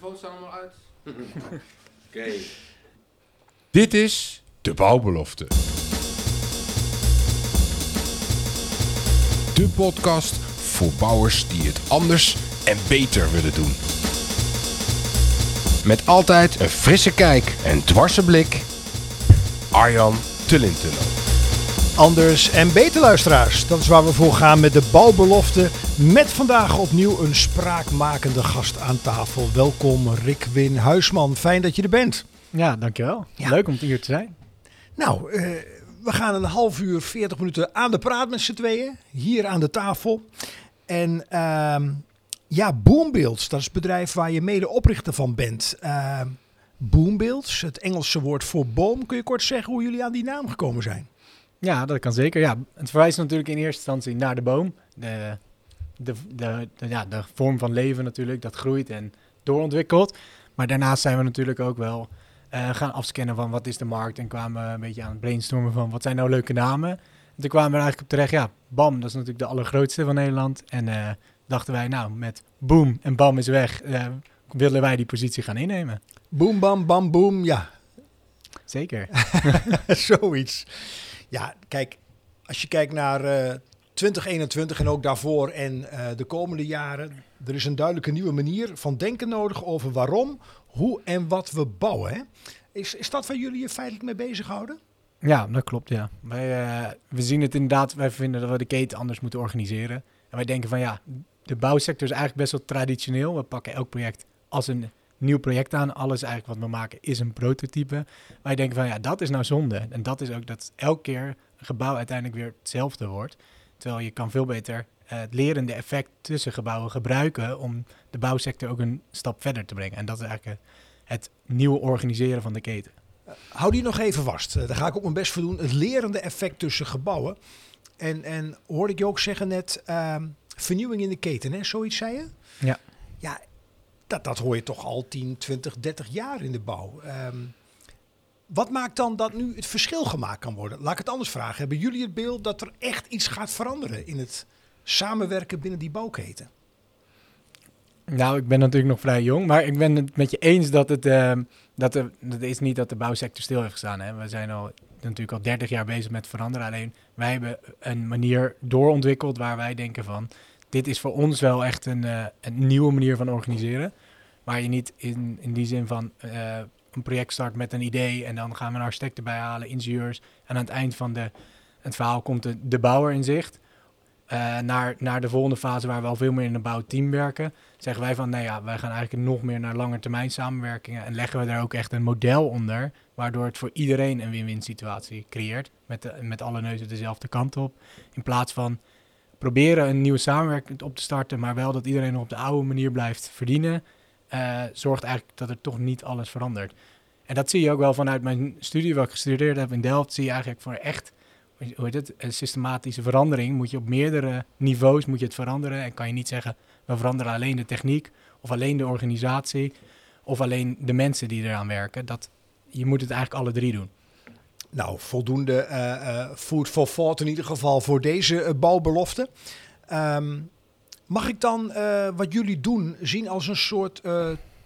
microfoons staan allemaal uit. Oké. Dit is de bouwbelofte. De podcast voor bouwers die het anders en beter willen doen. Met altijd een frisse kijk en dwarse blik. Arjan Tullintunnel. Anders en beter luisteraars. Dat is waar we voor gaan met de bouwbelofte. Met vandaag opnieuw een spraakmakende gast aan tafel. Welkom Rick Win Huisman. Fijn dat je er bent. Ja, dankjewel. Ja. Leuk om hier te zijn. Nou, eh, we gaan een half uur, 40 minuten aan de praat met z'n tweeën. Hier aan de tafel. En ehm, ja, Boombuilds, dat is het bedrijf waar je mede oprichter van bent. Boombuilds, het Engelse woord voor boom. Kun je kort zeggen hoe jullie aan die naam gekomen zijn? Ja, dat kan zeker. Ja, het verwijst natuurlijk in eerste instantie naar de boom. De, de, de, de- ja, de vorm van leven natuurlijk, dat groeit en doorontwikkelt. Maar daarnaast zijn we natuurlijk ook wel eh, gaan afscannen van wat is de markt. En kwamen we een beetje aan het brainstormen van wat zijn nou leuke namen. En toen kwamen we er eigenlijk op terecht, ja, BAM, dat is natuurlijk de allergrootste van Nederland. En eh, dachten wij, nou, met boom en BAM is weg, eh, willen wij die positie gaan innemen. Boom, bam, bam, boom. Ja, Zeker. Zoiets. Ja, kijk, als je kijkt naar eh 2021 en ook daarvoor en eh, de komende jaren, er is een duidelijke nieuwe manier van denken nodig over waarom, hoe en wat we bouwen. Is, is dat waar jullie je feitelijk mee bezighouden? Ja, dat klopt, ja. Wij, eh, we zien het inderdaad, wij vinden dat we de keten anders moeten organiseren. En wij denken van ja, de bouwsector is eigenlijk best wel traditioneel. We pakken elk project als een nieuw project aan. Alles eigenlijk wat we maken is een prototype. Wij denken van ja, dat is nou zonde. En dat is ook dat elke keer een gebouw uiteindelijk weer hetzelfde wordt. Terwijl je kan veel beter eh, het lerende effect tussen gebouwen gebruiken om de bouwsector ook een stap verder te brengen. En dat is eigenlijk eh, het nieuwe organiseren van de keten. Hou die nog even vast. Eh, daar ga ik ook mijn best voor doen. Het lerende effect tussen gebouwen. En, en hoorde ik je ook zeggen net, ehm, vernieuwing in de keten, hè? zoiets zei je? Ja. Ja, dat, dat hoor je toch al 10, 20, 30 jaar in de bouw. Ehm, wat maakt dan dat nu het verschil gemaakt kan worden? Laat ik het anders vragen. Hebben jullie het beeld dat er echt iets gaat veranderen in het samenwerken binnen die bouwketen? Nou, ik ben natuurlijk nog vrij jong, maar ik ben het met je eens dat het, eh, dat er, dat is niet dat de bouwsector stil heeft gestaan. Hè. We zijn al natuurlijk al 30 jaar bezig met veranderen. Alleen wij hebben een manier doorontwikkeld waar wij denken van, dit is voor ons wel echt een, eh, een nieuwe manier van organiseren. Waar je niet in, in die zin van eh, een project start met een idee en dan gaan we een architect erbij halen, ingenieurs. En aan het eind van de, het verhaal komt de, de bouwer in zicht. Eh, naar, naar de volgende fase waar we al veel meer in een bouwteam werken zeggen wij van, nou ja, wij gaan eigenlijk nog meer naar langetermijn samenwerkingen en leggen we daar ook echt een model onder, waardoor het voor iedereen een win-win situatie creëert, met, de, met alle neuzen dezelfde kant op, in plaats van proberen een nieuwe samenwerking op te starten, maar wel dat iedereen op de oude manier blijft verdienen, eh, zorgt eigenlijk dat er toch niet alles verandert. En dat zie je ook wel vanuit mijn studie, wat ik gestudeerd heb in Delft, zie je eigenlijk voor echt hoe heet het, een systematische verandering moet je op meerdere niveaus moet je het veranderen en kan je niet zeggen we veranderen alleen de techniek of alleen de organisatie of alleen de mensen die eraan werken. Dat, je moet het eigenlijk alle drie doen. Nou, voldoende eh, eh, food for thought in ieder geval voor deze eh, bouwbelofte. Ehm, mag ik dan wat jullie doen zien als een soort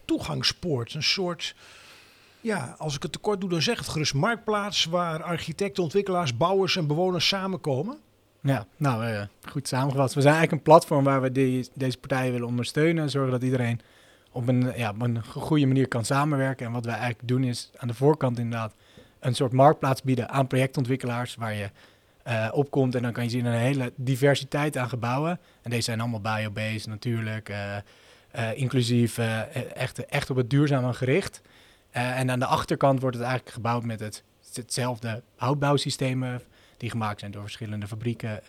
toegangspoort? Een soort, ja, als ik het tekort doe, dan zeg het gerust marktplaats waar architecten, ontwikkelaars, bouwers en bewoners samenkomen? Ja, nou goed samengevat. We zijn eigenlijk een platform waar we deze partijen willen ondersteunen en zorgen dat iedereen op een, ja, op een goede manier kan samenwerken. En wat wij eigenlijk doen is aan de voorkant inderdaad een soort marktplaats bieden aan projectontwikkelaars waar je eh, opkomt en dan kan je zien een hele diversiteit aan gebouwen. En deze zijn allemaal biobased natuurlijk, eh, eh, inclusief, eh, echt, echt op het duurzame gericht. En aan de achterkant wordt het eigenlijk gebouwd met het, hetzelfde houtbouwsystemen die gemaakt zijn door verschillende fabrieken.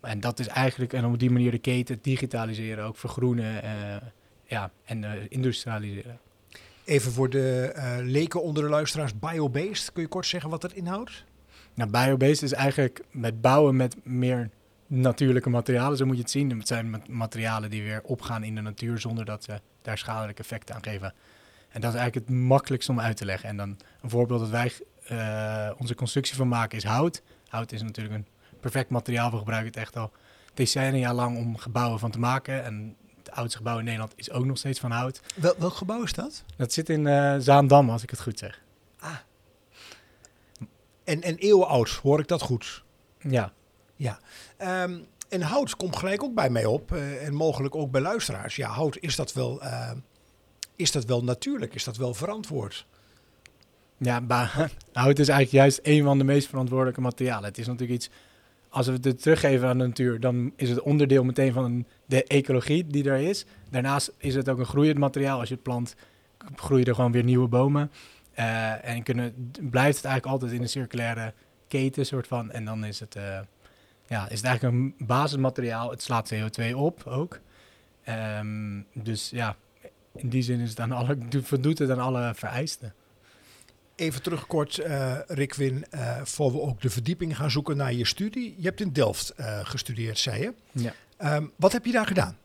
en dat is eigenlijk, en op die manier de keten digitaliseren, ook vergroenen ja, en industrialiseren. Even voor de eh, leken onder de luisteraars, biobased. Kun je kort zeggen wat dat inhoudt? Nou, biobased is eigenlijk met bouwen met meer natuurlijke materialen, zo moet je het zien. Het zijn ma- materialen die weer opgaan in de natuur zonder dat ze daar schadelijke effecten aan geven. En dat is eigenlijk het makkelijkste om uit te leggen. En dan een voorbeeld dat wij eh, onze constructie van maken is hout. Hout is natuurlijk een perfect materiaal. We gebruiken het echt al decennia lang om gebouwen van te maken. En het oudste gebouw in Nederland is ook nog steeds van hout. Wel, welk gebouw is dat? Dat zit in eh, Zaandam, als ik het goed zeg. En, en eeuwenoud, hoor ik dat goed? Ja. Ehm, en hout komt gelijk ook bij mij op. eh, en mogelijk ook bij luisteraars. Ja, hout, is dat wel, eh, is dat wel natuurlijk? Is dat wel verantwoord? Ja, hout is eigenlijk juist een van de meest verantwoordelijke materialen. Het is natuurlijk iets, als we het teruggeven aan de natuur, dan is het onderdeel meteen van de ecologie die er is. Daarnaast is het ook een groeiend materiaal. Als je het plant, groeien er gewoon weer nieuwe bomen. Eh, en kunnen, blijft het eigenlijk altijd in een circulaire keten soort van. En dan is het, eh, ja, is eigenlijk een basismateriaal. Het slaat CO2 op ook. Ehm, dus ja, in die zin is het aan alle, voldoet het aan alle vereisten. Even terug kort, eh Rikwin, eh voor we ook de verdieping gaan zoeken naar je studie. Je hebt in Delft eh, gestudeerd, zei je. Ja. Ehm, wat heb je daar gedaan?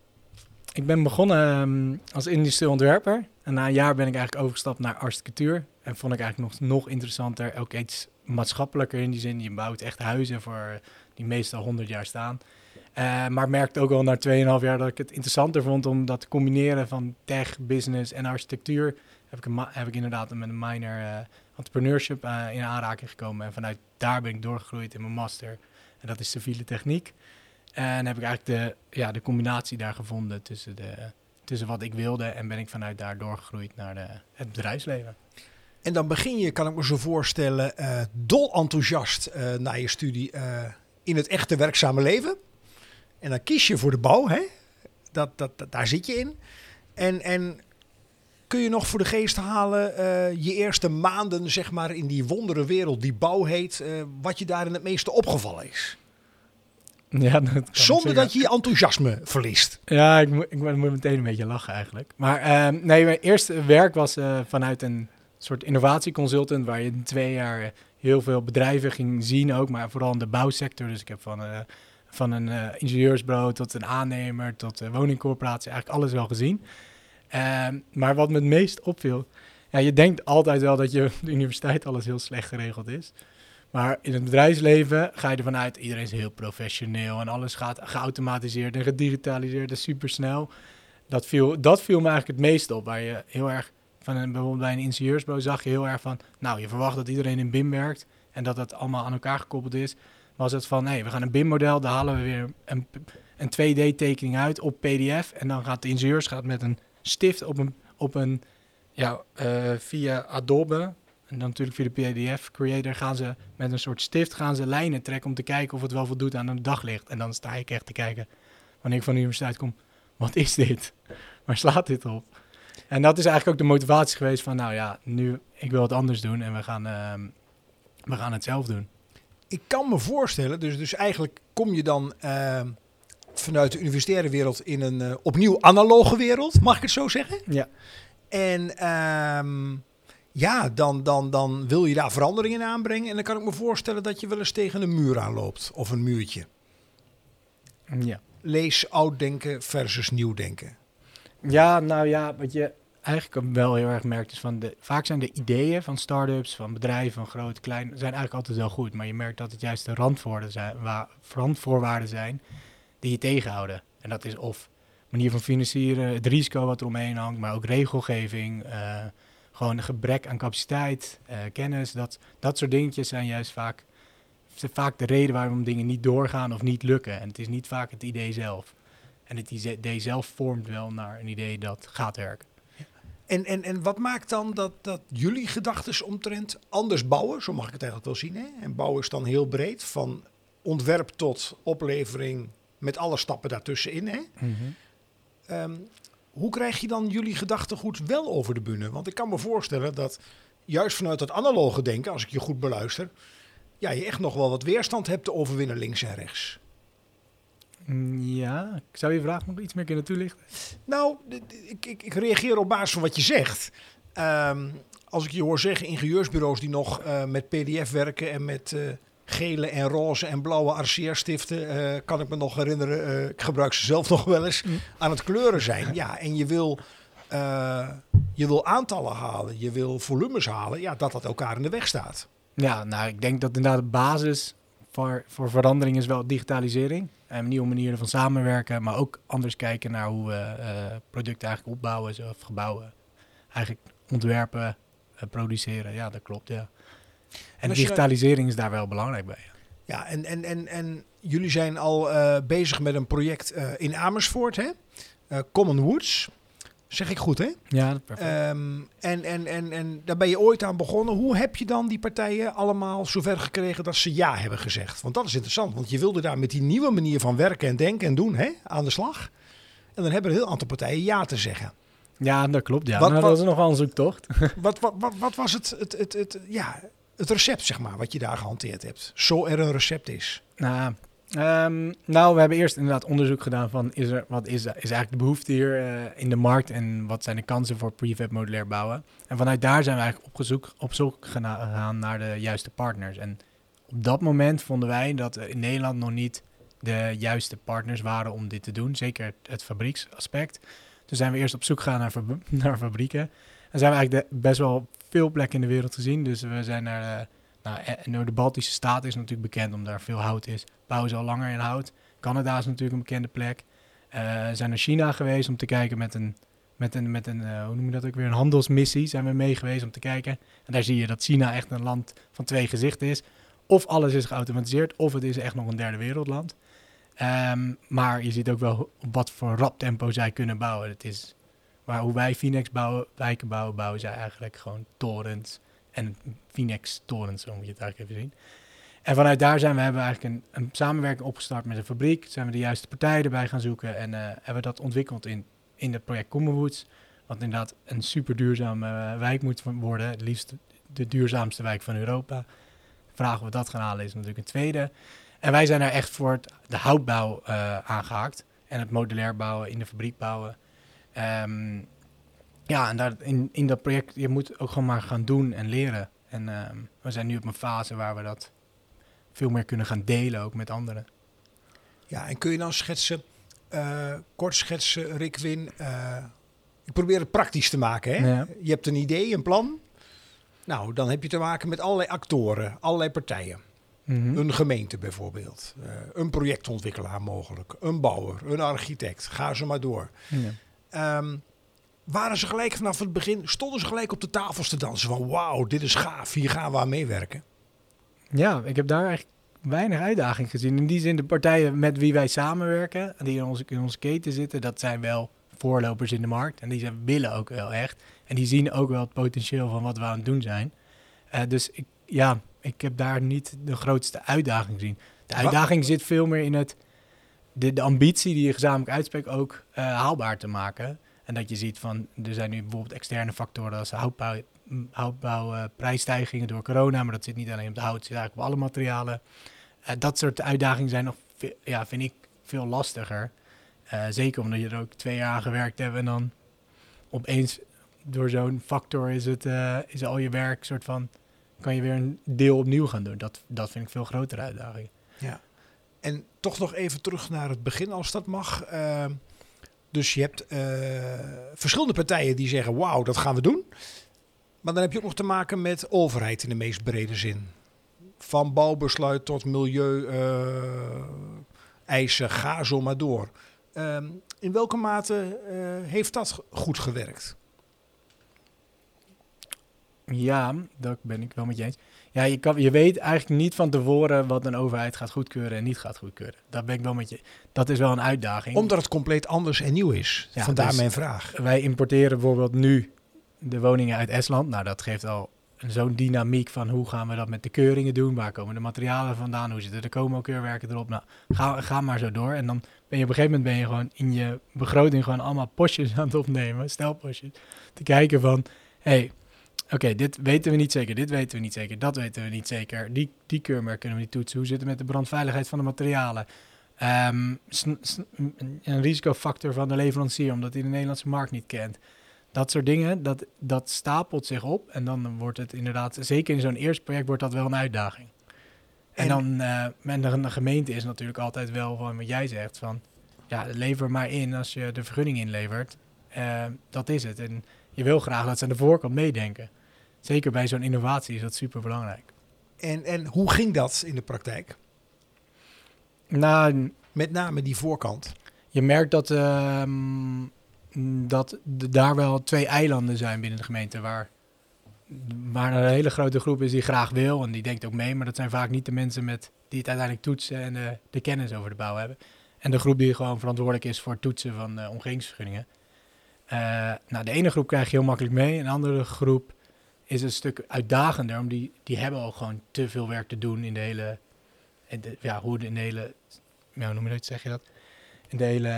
Ik ben begonnen ehm, als industrieel ontwerper. En na een jaar ben ik eigenlijk overgestapt naar architectuur. En vond ik eigenlijk nog, nog interessanter, ook iets maatschappelijker in die zin. Je bouwt echt huizen voor die meestal 100 jaar staan. Maar merkte ook al na 2,5 jaar dat ik het interessanter vond om dat te combineren van tech, business en architectuur. Heb ik, een heb ik inderdaad met een minor entrepreneurship eh, in aanraking gekomen. En vanuit daar ben ik doorgegroeid in mijn master. En dat is civiele techniek. En heb ik eigenlijk de, ja, de combinatie daar gevonden tussen, de, tussen wat ik wilde en ben ik vanuit daar doorgegroeid naar de, het bedrijfsleven. En dan begin je, kan ik me zo voorstellen, eh dol enthousiast eh na je studie in het echte werkzame leven. En dan kies je voor de bouw, hè? Dat, dat, dat- daar zit je in. En, en kun je nog voor de geest halen eh, je eerste maanden, zeg maar, in die wondere wereld die bouw heet, eh, wat je daarin het meeste opgevallen is? Ja, dat Zonder dat je je enthousiasme verliest. Ja, ik moet, ik moet meteen een beetje lachen eigenlijk. Maar ehm, nee, mijn eerste werk was eh, vanuit een soort innovatieconsultant... waar je in twee jaar heel veel bedrijven ging zien ook, maar vooral in de bouwsector. Dus ik heb van, van een ingenieursbureau tot een aannemer tot een woningcorporatie eigenlijk alles wel gezien. Ehm, maar wat me het meest opviel... Ja, je denkt altijd wel dat je op de universiteit alles heel slecht geregeld is. Maar in het bedrijfsleven ga je ervan uit, iedereen is heel professioneel en alles gaat geautomatiseerd en gedigitaliseerd en supersnel. Dat viel, dat viel me eigenlijk het meest op, waar je heel erg, van een, bijvoorbeeld bij een ingenieursbureau zag je heel erg van, nou je verwacht dat iedereen in BIM werkt en dat het allemaal aan elkaar gekoppeld is. Was het van, nee, we gaan een BIM-model, daar halen we weer een, een 2D-tekening uit op PDF en dan gaat de ingenieurs gaat met een stift op een, op een ja, eh, via Adobe en dan natuurlijk via de PDF Creator gaan ze met een soort stift gaan ze lijnen trekken om te kijken of het wel voldoet aan een daglicht. En dan sta ik echt te kijken wanneer ik van de universiteit kom. Wat is dit? Waar slaat dit op? En dat is eigenlijk ook de motivatie geweest van, nou ja, nu ik wil het anders doen en we gaan, ehm, we gaan het zelf doen. Ik kan me voorstellen, dus, dus eigenlijk kom je dan eh, vanuit de universitaire wereld in een eh, opnieuw analoge wereld, mag ik het zo zeggen? Ja. En ehm, ja, dan, dan, dan wil je daar veranderingen in aanbrengen. En dan kan ik me voorstellen dat je wel eens tegen een muur aanloopt of een muurtje. Ja. Lees oud denken versus nieuw denken. Ja, nou ja, wat je eigenlijk wel heel erg merkt is van de, vaak zijn de ideeën van start-ups, van bedrijven, van groot, klein, zijn eigenlijk altijd wel goed. Maar je merkt dat het juist de randvoorwaarden zijn, waar, randvoorwaarden zijn die je tegenhouden. En dat is of manier van financieren, het risico wat er omheen hangt, maar ook regelgeving, eh, gewoon een gebrek aan capaciteit, eh, kennis. Dat, dat soort dingetjes zijn juist vaak, zijn vaak de reden waarom dingen niet doorgaan of niet lukken. En het is niet vaak het idee zelf. En het idee zelf vormt wel naar een idee dat gaat werken. En, en, en wat maakt dan dat, dat jullie gedachten omtrent anders bouwen? Zo mag ik het eigenlijk wel zien. Hè? En bouwen is dan heel breed, van ontwerp tot oplevering met alle stappen daartussenin. Hè? Ehm, hoe krijg je dan jullie gedachtegoed wel over de bühne? Want ik kan me voorstellen dat juist vanuit het analoge denken, als ik je goed beluister, ja, je echt nog wel wat weerstand hebt te overwinnen links en rechts. Mm, Ja, ik zou je vraag nog iets meer kunnen toelichten. Nou, ik, ik, ik reageer op basis van wat je zegt. Ehm, als ik je hoor zeggen, ingenieursbureaus die nog eh, met PDF werken en met eh, gele en roze en blauwe RCR-stiften, eh, kan ik me nog herinneren, eh, ik gebruik ze zelf nog wel eens, Mm. aan het kleuren zijn. Ja, en je wil, eh, je wil aantallen halen, je wil volumes halen, ja, dat dat elkaar in de weg staat. Ja, nou, ik denk dat inderdaad de basis voor, voor verandering is wel digitalisering. En nieuwe manieren van samenwerken, maar ook anders kijken naar hoe we producten eigenlijk opbouwen of gebouwen. Eigenlijk ontwerpen, produceren. Ja, dat klopt, ja. En je- digitalisering is daar wel belangrijk bij. ja. En, en, en, en jullie zijn al eh, bezig met een project eh, in Amersfoort, hè? Eh, Common Woods. Zeg ik goed, hè? Ja, perfect. Ehm, en, en, en, en daar ben je ooit aan begonnen. Hoe heb je dan die partijen allemaal zover gekregen dat ze ja hebben gezegd? Want dat is interessant, want je wilde daar met die nieuwe manier van werken en denken en doen hè, aan de slag. En dan hebben een heel aantal partijen ja te zeggen. ja, dat klopt. Ja. wat- nou, dat is nog wel een zoektocht. Wat, wat, wat, wat was het, het, het, het, ja, het recept, zeg maar, wat je daar gehanteerd hebt? Zo er een recept is. Nou, ehm, nou, we hebben eerst inderdaad onderzoek gedaan van is er, wat is, is eigenlijk de behoefte hier eh, in de markt en wat zijn de kansen voor prefab modulair bouwen. En vanuit daar zijn we eigenlijk op, gezoek, op zoek gegaan naar de juiste partners. En op dat moment vonden wij dat in Nederland nog niet de juiste partners waren om dit te doen. Zeker het, fabrieksaspect. Toen zijn we eerst op zoek gegaan naar, naar fabrieken. En zijn we eigenlijk de- best wel veel plekken in de wereld gezien. Dus we zijn naar... eh, nou, en nou, de Baltische Staten is natuurlijk bekend omdat daar veel hout is. Bouwen ze al langer in hout. Canada is natuurlijk een bekende plek. Eh, we zijn naar China geweest om te kijken met een, met een, met een eh, hoe noem je dat ook weer, een handelsmissie zijn we mee geweest om te kijken. En daar zie je dat China echt een land van twee gezichten is. Of alles is geautomatiseerd, of het is echt nog een derde wereldland. Ehm, maar je ziet ook wel op wat voor rap tempo zij kunnen bouwen. Het is, maar hoe wij Phoenix bouwen, wijken bouwen, bouwen zij eigenlijk gewoon torens en Phoenix torens, zo moet je het eigenlijk even zien. En vanuit daar zijn we hebben eigenlijk een, een samenwerking opgestart met een fabriek. Zijn we de juiste partijen erbij gaan zoeken en eh, hebben we dat ontwikkeld in, in het project Commonwoods. Wat inderdaad een super duurzame eh, wijk moet worden. Het liefst de duurzaamste wijk van Europa. Vragen of we dat gaan halen is natuurlijk een tweede. En wij zijn er echt voor het, de houtbouw eh, aangehaakt. En het modulair bouwen, in de fabriek bouwen. Ehm, ja, en daar, in, in dat project, je moet ook gewoon maar gaan doen en leren. En ehm, we zijn nu op een fase waar we dat veel meer kunnen gaan delen, ook met anderen. Ja, en kun je dan schetsen, eh, kort schetsen, Rick Win. eh, ik probeer het praktisch te maken. Hè? Ja. Je hebt een idee, een plan. Nou, dan heb je te maken met allerlei actoren, allerlei partijen. Mhm. Een gemeente bijvoorbeeld, eh, een projectontwikkelaar mogelijk, een bouwer, een architect. Ga ze maar door. Ja. Ehm, waren ze gelijk vanaf het begin, stonden ze gelijk op de tafels te dansen van wauw, dit is gaaf, hier gaan we aan meewerken. Ja, ik heb daar eigenlijk weinig uitdaging gezien. In die zin, de partijen met wie wij samenwerken, die in onze, in onze keten zitten, dat zijn wel voorlopers in de markt. En die zijn, willen ook wel echt. En die zien ook wel het potentieel van wat we aan het doen zijn. Eh, dus ik, ja, ik heb daar niet de grootste uitdaging gezien. De uitdaging zit veel meer in het, de, de ambitie die je gezamenlijk uitspreekt ook eh, haalbaar te maken. En dat je ziet van, er zijn nu bijvoorbeeld externe factoren als houtbouw, m, houtbouw eh, prijsstijgingen door corona. Maar dat zit niet alleen op de hout, het zit eigenlijk op alle materialen. Eh, dat soort uitdagingen zijn nog, ja, vind ik, veel lastiger. Eh, zeker omdat je er ook twee jaar aan gewerkt hebt en dan opeens door zo'n factor is, het, is al je werk soort van, kan je weer een deel opnieuw gaan doen. Dat, dat vind ik veel grotere uitdaging. En toch nog even terug naar het begin, als dat mag. Ehm, dus je hebt eh, verschillende partijen die zeggen: wauw, dat gaan we doen. Maar dan heb je ook nog te maken met overheid in de meest brede zin. Van bouwbesluit tot milieu, eh, ga zo maar door. Ehm, in welke mate eh, heeft dat goed gewerkt? Ja, dat ben ik wel met je eens. Ja, je, kan, je weet eigenlijk niet van tevoren wat een overheid gaat goedkeuren en niet gaat goedkeuren. Dat ben ik wel met je. Dat is wel een uitdaging. Omdat het compleet anders en nieuw is. Ja, Vandaar dus- mijn vraag. Wij importeren bijvoorbeeld nu de woningen uit Estland. Nou, dat geeft al zo'n dynamiek van hoe gaan we dat met de keuringen doen? Waar komen de materialen vandaan? Hoe zitten de COMO-keurwerken erop? Nou, ga, ga maar zo door. En dan ben je op een gegeven moment ben je gewoon in je begroting gewoon allemaal postjes aan het opnemen, stelpostjes. Te kijken van, hé, hey, oké, dit weten we niet zeker, dit weten we niet zeker, dat weten we niet zeker. Die, die keurmerk kunnen we niet toetsen. Hoe zit het met de brandveiligheid van de materialen? Ehm, een risicofactor van de leverancier, omdat hij de Nederlandse markt niet kent. Dat soort dingen, dat, dat stapelt zich op. En dan wordt het inderdaad, zeker in zo'n eerste project, wordt dat wel een uitdaging. En, dan, eh en de, de gemeente is natuurlijk altijd wel van wat jij zegt, van ja, lever maar in als je de vergunning inlevert. Eh, dat is het. En je wil graag dat ze aan de voorkant meedenken. Zeker bij zo'n innovatie is dat super belangrijk. En, en hoe ging dat in de praktijk? Nou, Met name die voorkant. je merkt dat, ehm, dat er daar wel twee eilanden zijn binnen de gemeente waar, waar een hele grote groep is die graag wil en die denkt ook mee, maar dat zijn vaak niet de mensen met, die het uiteindelijk toetsen en de, de kennis over de bouw hebben. En de groep die gewoon verantwoordelijk is voor het toetsen van eh omgevingsvergunningen. Eh, nou, de ene groep krijg je heel makkelijk mee, en de andere groep is een stuk uitdagender, omdat die, die hebben al gewoon te veel werk te doen in de hele, in de, ja, hoe de, in de hele, ja, hoe noem je dat, zeg je dat? In de hele...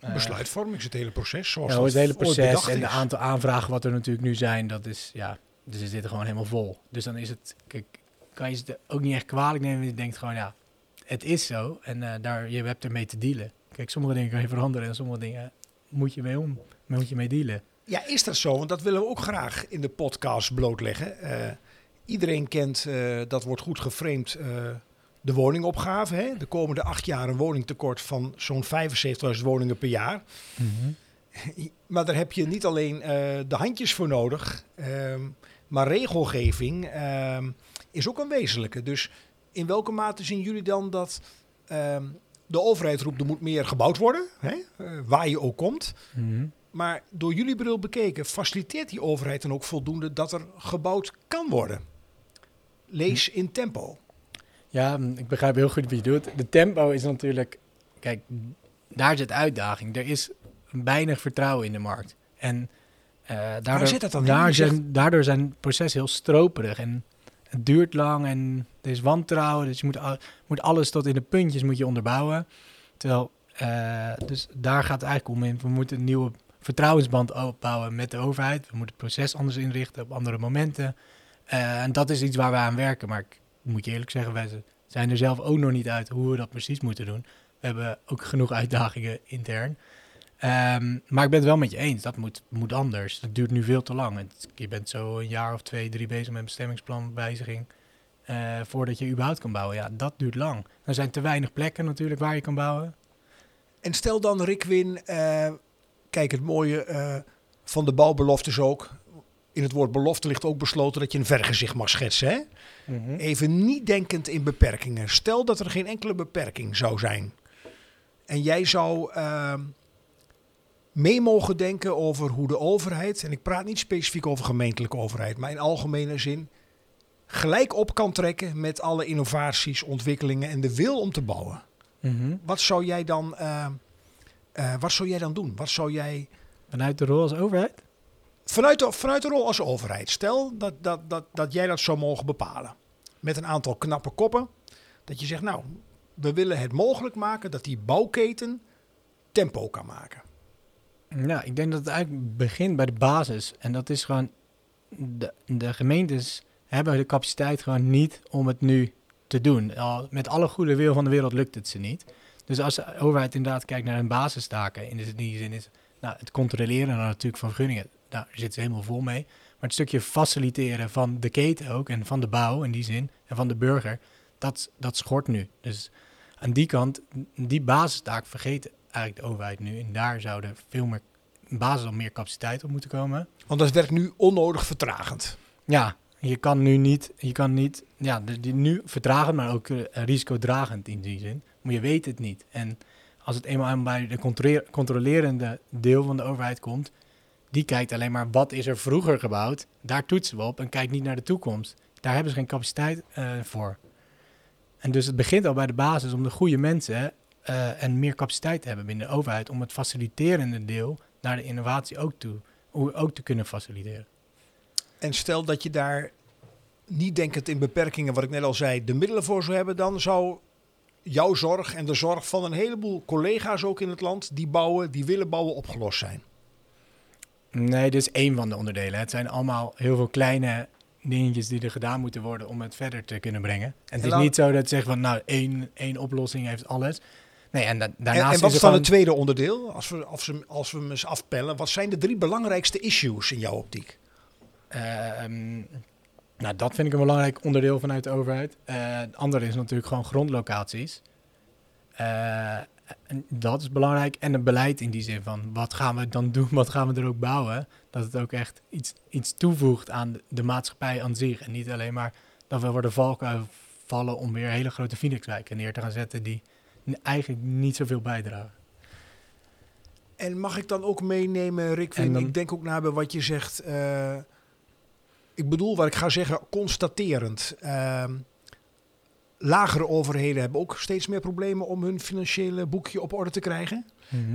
eh, Besluitvorming is het hele proces. Zoals ja, dat het hele proces en de is. aantal aanvragen wat er natuurlijk nu zijn, dat is, ja, dus ze zitten gewoon helemaal vol. Dus dan is het, kijk, kan je ze ook niet echt kwalijk nemen, je denkt gewoon, ja, het is zo en eh, daar, je hebt ermee te dealen. Kijk, sommige dingen kan je veranderen en sommige dingen moet je mee om, moet je mee dealen. Ja, is dat zo? Want dat willen we ook graag in de podcast blootleggen. Eh, iedereen kent, eh, dat wordt goed geframed, eh, de woningopgave. Hè? De komende acht jaar een woningtekort van zo'n 75.000 woningen per jaar. Maar daar heb je niet alleen de handjes voor nodig, ehm, maar regelgeving ehm, is ook een wezenlijke. Dus in welke mate zien jullie dan dat ehm, de overheid roept er moet meer gebouwd worden, hè? waar je ook komt. Mhm. Maar door jullie bril bekeken, faciliteert die overheid dan ook voldoende dat er gebouwd kan worden? Lees in tempo. Ja, ik begrijp heel goed wat je doet. De tempo is natuurlijk, kijk, daar zit uitdaging. Er is weinig vertrouwen in de markt. En eh, daardoor, zit dat dan daar zijn, daardoor zijn processen heel stroperig en het duurt lang en er is wantrouwen. Dus je moet, al- moet alles tot in de puntjes moet je onderbouwen. Terwijl, eh, dus daar gaat het eigenlijk om in. We moeten een nieuwe vertrouwensband opbouwen met de overheid. We moeten het proces anders inrichten op andere momenten. Eh, en dat is iets waar we aan werken. Maar ik moet je eerlijk zeggen, wij zijn er zelf ook nog niet uit hoe we dat precies moeten doen. We hebben ook genoeg uitdagingen intern. Ehm, maar ik ben het wel met je eens, dat moet, moet anders. Dat duurt nu veel te lang. Het- je bent zo een jaar of twee, drie bezig met bestemmingsplanwijziging. eh voordat je überhaupt kan bouwen. Ja, dat duurt lang. Er zijn te weinig plekken natuurlijk waar je kan bouwen. En stel dan, Rick Win, eh, kijk, het mooie eh, van de bouwbeloftes ook. In het woord belofte ligt ook besloten dat je een vergezicht mag schetsen. Hè? Even niet denkend in beperkingen. Stel dat er geen enkele beperking zou zijn. En jij zou ehm, mee mogen denken over hoe de overheid, en ik praat niet specifiek over gemeentelijke overheid, maar in algemene zin, gelijk op kan trekken met alle innovaties, ontwikkelingen en de wil om te bouwen. Mhm. Wat zou jij dan, eh, eh, wat zou jij dan doen? Wat zou jij Vanuit de rol als overheid? vanuit de, vanuit de rol als overheid, stel dat, dat, dat, dat jij dat zou mogen bepalen. Met een aantal knappe koppen. Dat je zegt, nou, we willen het mogelijk maken dat die bouwketen tempo kan maken. Ja, ik denk dat het eigenlijk begint bij de basis. En dat is gewoon, de, de gemeentes hebben de capaciteit gewoon niet om het nu te doen. Al, met alle goede wil van de wereld lukt het ze niet. Dus als de overheid inderdaad kijkt naar hun basistaken, in die zin is nou, het controleren natuurlijk van vergunningen, daar zitten ze helemaal vol mee. Maar het stukje faciliteren van de keten ook en van de bouw in die zin en van de burger, dat, dat schort nu. Dus aan die kant, die basistaak vergeet eigenlijk de overheid nu. En daar zouden veel meer, basis meer capaciteit op moeten komen. Want dat werkt nu onnodig vertragend. Ja, je kan nu niet, je kan niet, ja, die nu vertragen, maar ook eh, risicodragend in die zin. Maar je weet het niet. En als het eenmaal bij de controleer- controlerende deel van de overheid komt, die kijkt alleen maar wat is er vroeger gebouwd. Daar toetsen we op en kijkt niet naar de toekomst. Daar hebben ze geen capaciteit eh, voor. En dus het begint al bij de basis om de goede mensen eh, en meer capaciteit te hebben binnen de overheid om het faciliterende deel naar de innovatie ook toe, ook te kunnen faciliteren. En stel dat je daar niet denkend in beperkingen, wat ik net al zei, de middelen voor zou hebben, dan zou jouw zorg en de zorg van een heleboel collega's ook in het land die bouwen, die willen bouwen, opgelost zijn. Nee, dit is één van de onderdelen. Het zijn allemaal heel veel kleine dingetjes die er gedaan moeten worden om het verder te kunnen brengen. En het En is niet zo dat ze zeggen van nou, één, één oplossing heeft alles. Nee, en da- En, daarnaast en wat is dan het tweede onderdeel? Als we, als, we, als we hem eens afpellen, wat zijn de drie belangrijkste issues in jouw optiek? Ehm, nou, dat vind ik een belangrijk onderdeel vanuit de overheid. Eh, het andere is natuurlijk gewoon grondlocaties. Eh, en dat is belangrijk. En het beleid in die zin van wat gaan we dan doen, wat gaan we er ook bouwen. Dat het ook echt iets, iets toevoegt aan de, maatschappij aan zich. En niet alleen maar dat we worden valken vallen om weer hele grote Phoenixwijken neer te gaan zetten die eigenlijk niet zoveel bijdragen. En mag ik dan ook meenemen, Rick? Dan- Ik denk ook naar bij wat je zegt. eh, ik bedoel, wat ik ga zeggen, constaterend. Ehm, lagere overheden hebben ook steeds meer problemen om hun financiële boekje op orde te krijgen.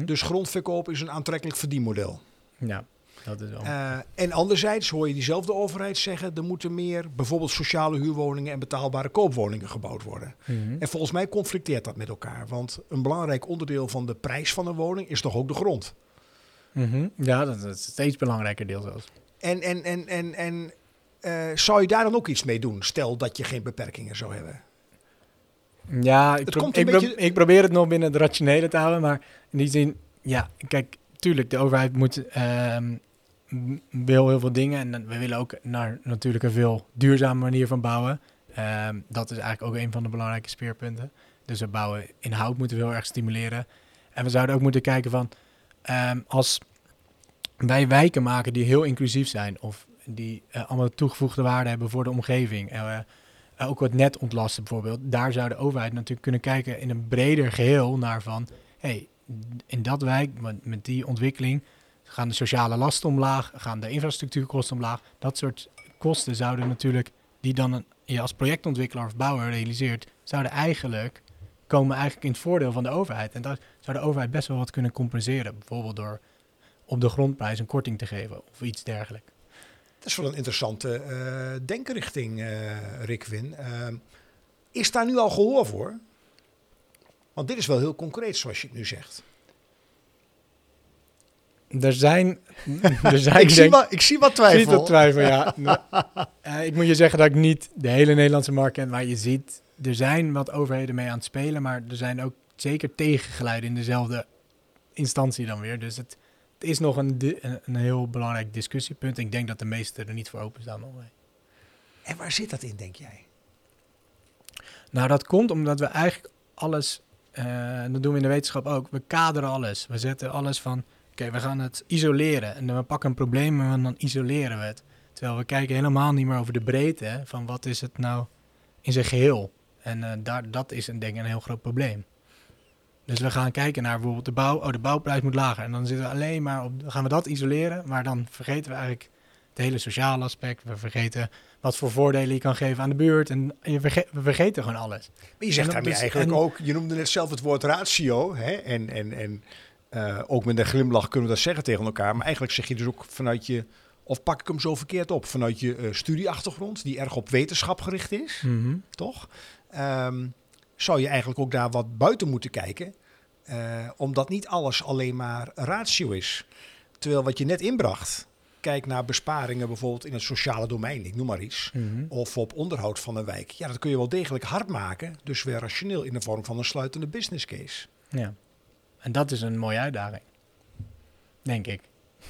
Dus grondverkoop is een aantrekkelijk verdienmodel. Ja, dat is wel. Eh, en anderzijds hoor je diezelfde overheid zeggen... er moeten meer bijvoorbeeld sociale huurwoningen en betaalbare koopwoningen gebouwd worden. Mhm. En volgens mij conflicteert dat met elkaar. Want een belangrijk onderdeel van de prijs van een woning is toch ook de grond. Mhm. Ja, dat, dat is een steeds belangrijker deel zelfs. En, en, en, en, en eh, zou je daar dan ook iets mee doen? Stel dat je geen beperkingen zou hebben. Ja, ik, pro- ik, pro- beetje- ik probeer het nog binnen het rationele te houden, maar in die zin, ja, kijk, tuurlijk, de overheid moet, ehm, wil heel veel dingen en we willen ook naar natuurlijk een veel duurzame manier van bouwen. Ehm, dat is eigenlijk ook een van de belangrijke speerpunten. Dus we bouwen in hout moeten we heel erg stimuleren. En we zouden ook moeten kijken van, ehm, als wij wijken maken die heel inclusief zijn of die eh, allemaal toegevoegde waarde hebben voor de omgeving. eh, uh, ook wat net ontlasten bijvoorbeeld. Daar zou de overheid natuurlijk kunnen kijken in een breder geheel naar van... hey, in dat wijk, met, met die ontwikkeling... gaan de sociale lasten omlaag, gaan de infrastructuurkosten omlaag. Dat soort kosten zouden natuurlijk... die dan een, je als projectontwikkelaar of bouwer realiseert... zouden eigenlijk komen eigenlijk in het voordeel van de overheid. En daar zou de overheid best wel wat kunnen compenseren. Bijvoorbeeld door op de grondprijs een korting te geven of iets dergelijks. Dat is wel een interessante eh, denkrichting, eh Rick Win. Ehm, is daar nu al gehoor voor? Want dit is wel heel concreet, zoals je het nu zegt. Er zijn... er zijn ik, zie wat, ik zie wat Zie je twijfel. dat twijfel, ja. Eh, ik moet je zeggen dat ik niet de hele Nederlandse markt ken, maar je ziet, er zijn wat overheden mee aan het spelen, maar er zijn ook zeker tegengeluiden in dezelfde instantie dan weer. Dus het, het is nog een, een, heel belangrijk discussiepunt. Ik denk dat de meesten er niet voor openstaan. nog. En waar zit dat in, denk jij? Nou, dat komt omdat we eigenlijk alles, en dat doen we in de wetenschap ook, we kaderen alles. We zetten alles van, oké, we gaan het isoleren. En dan we pakken een probleem en dan isoleren we het. Terwijl we kijken helemaal niet meer over de breedte van wat is het nou in zijn geheel. En eh, daar, dat is een, denk ik een heel groot probleem. Dus we gaan kijken naar bijvoorbeeld de bouw. Oh, de bouwprijs moet lager. En dan zitten we alleen maar op, dan gaan we dat isoleren. Maar dan vergeten we eigenlijk het hele sociale aspect. We vergeten wat voor voordelen je kan geven aan de buurt. En je verge- we vergeten gewoon alles. Maar je zegt daarmee eigenlijk en- ook, je noemde net zelf het woord ratio. Hè? En, en, en eh, ook met een glimlach kunnen we dat zeggen tegen elkaar. Maar eigenlijk zeg je dus ook vanuit je, of pak ik hem zo verkeerd op, vanuit je eh, studieachtergrond, die erg op wetenschap gericht is, toch? Ehm, zou je eigenlijk ook daar wat buiten moeten kijken. eh, omdat niet alles alleen maar ratio is. Terwijl wat je net inbracht, kijk naar besparingen bijvoorbeeld in het sociale domein, ik noem maar iets Mhm. of op onderhoud van een wijk. Ja, dat kun je wel degelijk hard maken. Dus weer rationeel in de vorm van een sluitende business case. Ja. En dat is een mooie uitdaging. Denk ik.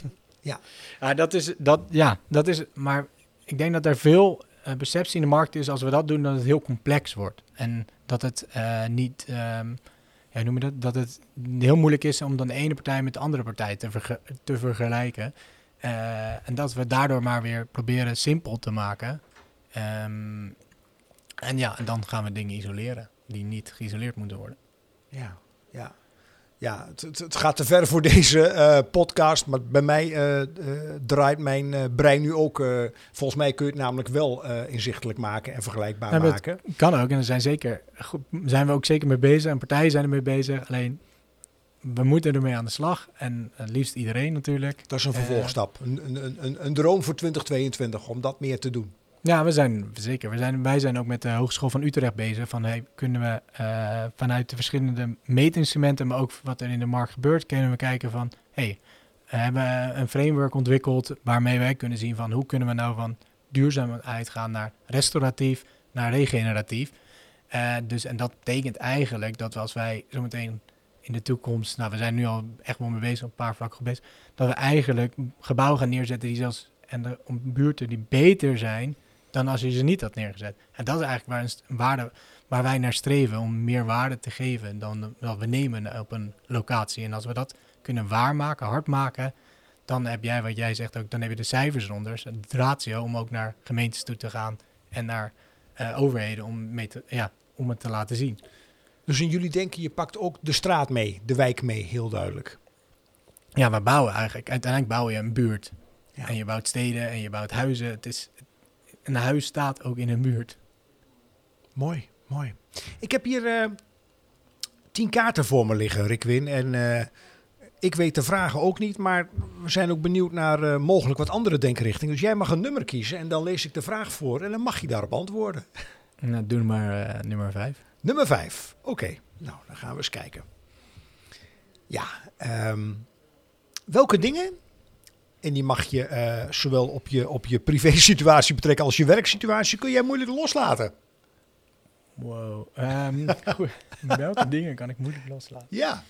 Ja. Ja, dat is, dat, ja, dat is, maar ik denk dat er veel eh, perceptie in de markt is als we dat doen, dat het heel complex wordt. En dat het eh, niet, ehm, ja, noem je dat, dat het heel moeilijk is om dan de ene partij met de andere partij te, te vergelijken. Eh, en dat we daardoor maar weer proberen simpel te maken. Ehm, en ja, en dan gaan we dingen isoleren die niet geïsoleerd moeten worden. Ja, ja. Ja, het, het, het gaat te ver voor deze eh, podcast. Maar bij mij eh, eh, draait mijn brein nu ook. volgens mij kun je het namelijk wel inzichtelijk maken en vergelijkbaar Ja, maken. Kan ook, en daar zijn, zeker, zijn we ook zeker mee bezig. En partijen zijn ermee bezig. Alleen, we moeten ermee aan de slag. En het liefst iedereen natuurlijk. Dat is een vervolgstap. Een, een, een, een droom voor 2022 om dat meer te doen. Ja, we zijn zeker. We zijn, wij zijn ook met de Hogeschool van Utrecht bezig. Van, hey, kunnen we eh, vanuit de verschillende meetinstrumenten, maar ook wat er in de markt gebeurt, kunnen we kijken van, hey, we hebben een framework ontwikkeld waarmee wij kunnen zien van hoe kunnen we nou van duurzaamheid gaan naar restauratief, naar regeneratief. Eh, dus, en dat betekent eigenlijk dat als wij zometeen in de toekomst, nou we zijn nu al echt wel mee bezig, op een paar vlakken bezig, dat we eigenlijk gebouwen gaan neerzetten die zelfs en de buurten die beter zijn dan als je ze niet had neergezet. En dat is eigenlijk waar, een waarde, waar wij naar streven, om meer waarde te geven dan wat we nemen op een locatie. En als we dat kunnen waarmaken, hard maken, dan heb jij wat jij zegt ook, dan heb je de cijfers eronder, de ratio om ook naar gemeentes toe te gaan en naar eh, overheden om, mee te, ja, om het te laten zien. Dus in jullie denken, je pakt ook de straat mee, de wijk mee, heel duidelijk. Ja, we bouwen eigenlijk. Uiteindelijk bouw je een buurt. Ja. En je bouwt steden en je bouwt huizen. Het is, een huis staat ook in een buurt. Mooi, mooi. Ik heb hier eh, tien kaarten voor me liggen, Rikwin. En eh, ik weet de vragen ook niet, maar we zijn ook benieuwd naar eh, mogelijk wat andere denkrichtingen. Dus jij mag een nummer kiezen en dan lees ik de vraag voor en dan mag je daarop antwoorden. Nou, doe maar nummer vijf. Nummer vijf. Oké, nou dan gaan we eens kijken. Ja, ehm, welke dingen, en die mag je eh, zowel op je, op je privé-situatie betrekken als je werksituatie, kun jij moeilijk loslaten? Wow. Ehm, welke dingen kan ik moeilijk loslaten? Ja.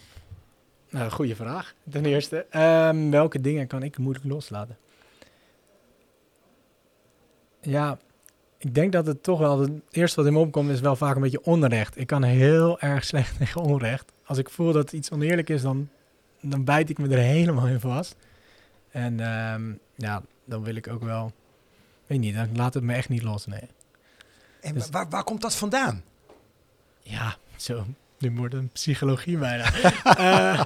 Nou, goede vraag. Ten eerste, Ehm, welke dingen kan ik moeilijk loslaten? Ja, ik denk dat het toch wel, het eerste wat in me opkomt is wel vaak een beetje onrecht. Ik kan heel erg slecht tegen onrecht. Als ik voel dat iets oneerlijk is, dan, dan bijt ik me er helemaal in vast. En ehm, ja, dan wil ik ook wel, weet niet, dan laat het me echt niet los, nee. En Dus- waar, waar komt dat vandaan? Ja, zo. Nu wordt een psychologie bijna. Eh,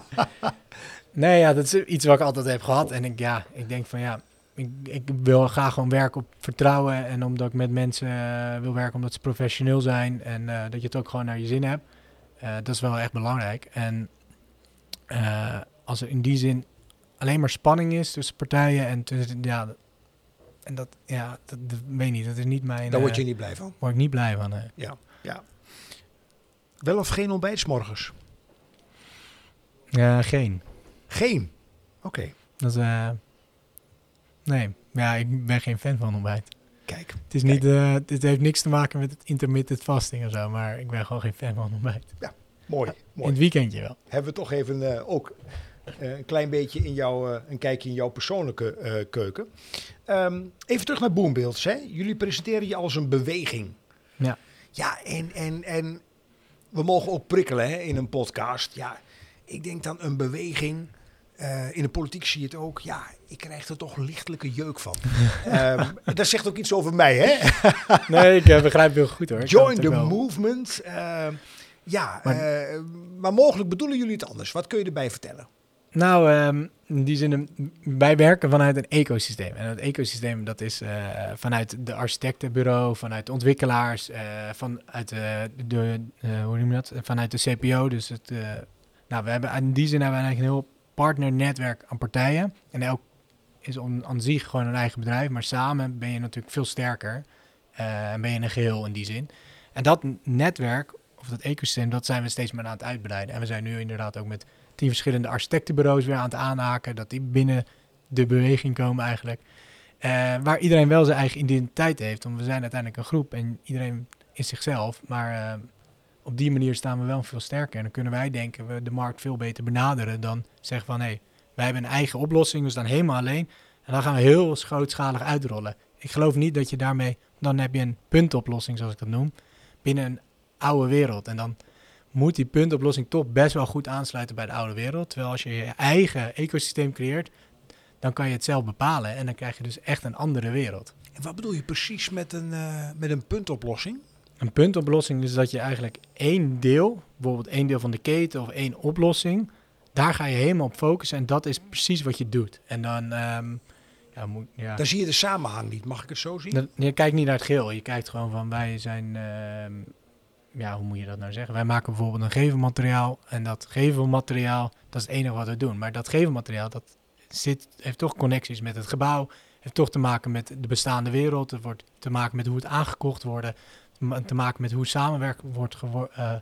nee, ja, dat is iets wat ik altijd heb gehad. En ik, ja, ik denk van ja, ik, ik wil graag gewoon werken op vertrouwen. En omdat ik met mensen eh, wil werken omdat ze professioneel zijn. En eh, dat je het ook gewoon naar je zin hebt. Dat is wel echt belangrijk. En als er in die zin alleen maar spanning is tussen partijen en tussen, ja, en dat, ja, dat, dat weet niet. Dat is niet mijn. Daar word eh, je niet blij van. word ik niet blij van. Ja, ja. Wel of geen ontbijt morgens? Ja, geen. Geen. Oké, Dat is, eh, nee, ja, ik ben geen fan van ontbijt. kijk. Het, is niet, eh, het heeft niks te maken met het intermittent fasting of zo, maar ik ben gewoon geen fan van ontbijt. Mooi, In mooi. het weekendje wel. Hebben we toch even eh, ook eh, een klein beetje in jouw, eh, een kijkje in jouw persoonlijke eh, keuken. Ehm, even terug naar Boombeelds. Hè? Jullie presenteren je als een beweging. Ja. Ja, en, en, en we mogen ook prikkelen hè, in een podcast. Ja, ik denk dan een beweging. eh, in de politiek zie je het ook. Ja, ik krijg er toch lichtelijke jeuk van. Ehm, dat zegt ook iets over mij, hè? Nee, ik eh, begrijp heel goed hoor. Join the wel. movement. eh, ja, maar mogelijk bedoelen jullie het anders. Wat kun je erbij vertellen? Nou, ehm, in die zin, wij werken vanuit een ecosysteem. En dat ecosysteem dat is eh, vanuit de architectenbureau, vanuit de ontwikkelaars, eh, vanuit de, de eh, hoe noem je dat? Vanuit de CPO. Dus het, nou, we hebben in die zin hebben we eigenlijk een heel partnernetwerk aan partijen. En elk is aan zich gewoon een eigen bedrijf, maar samen ben je natuurlijk veel sterker. en ben je een geheel in die zin. En dat netwerk, of dat ecosysteem, dat zijn we steeds meer aan het uitbreiden. En we zijn nu inderdaad ook met tien verschillende architectenbureaus weer aan het aanhaken. Dat die binnen de beweging komen eigenlijk. Eh, waar iedereen wel zijn eigen identiteit heeft. Want we zijn uiteindelijk een groep en iedereen is zichzelf. Maar eh, op die manier staan we wel veel sterker. En dan kunnen wij denken we de markt veel beter benaderen dan zeggen van hé, hey, wij hebben een eigen oplossing, we staan helemaal alleen. En dan gaan we heel grootschalig uitrollen. Ik geloof niet dat je daarmee, dan heb je een puntoplossing zoals ik dat noem, binnen een oude wereld. En dan moet die puntoplossing toch best wel goed aansluiten bij de oude wereld. Terwijl als je je eigen ecosysteem creëert, dan kan je het zelf bepalen. En dan krijg je dus echt een andere wereld. En wat bedoel je precies met een, eh, met een puntoplossing? Een puntoplossing is dat je eigenlijk één deel, bijvoorbeeld één deel van de keten of één oplossing, daar ga je helemaal op focussen en dat is precies wat je doet. En dan, ehm, ja, moet, ja. Dan zie je de samenhang niet, mag ik het zo zien? Je kijkt niet naar het geheel, je kijkt gewoon van wij zijn, ehm, ja, hoe moet je dat nou zeggen? Wij maken bijvoorbeeld een gevelmateriaal en dat gevelmateriaal, dat is het enige wat we doen. Maar dat gevelmateriaal, dat zit, heeft toch connecties met het gebouw, heeft toch te maken met de bestaande wereld, het wordt te maken met hoe het aangekocht wordt, te maken met hoe samenwerking wordt eh,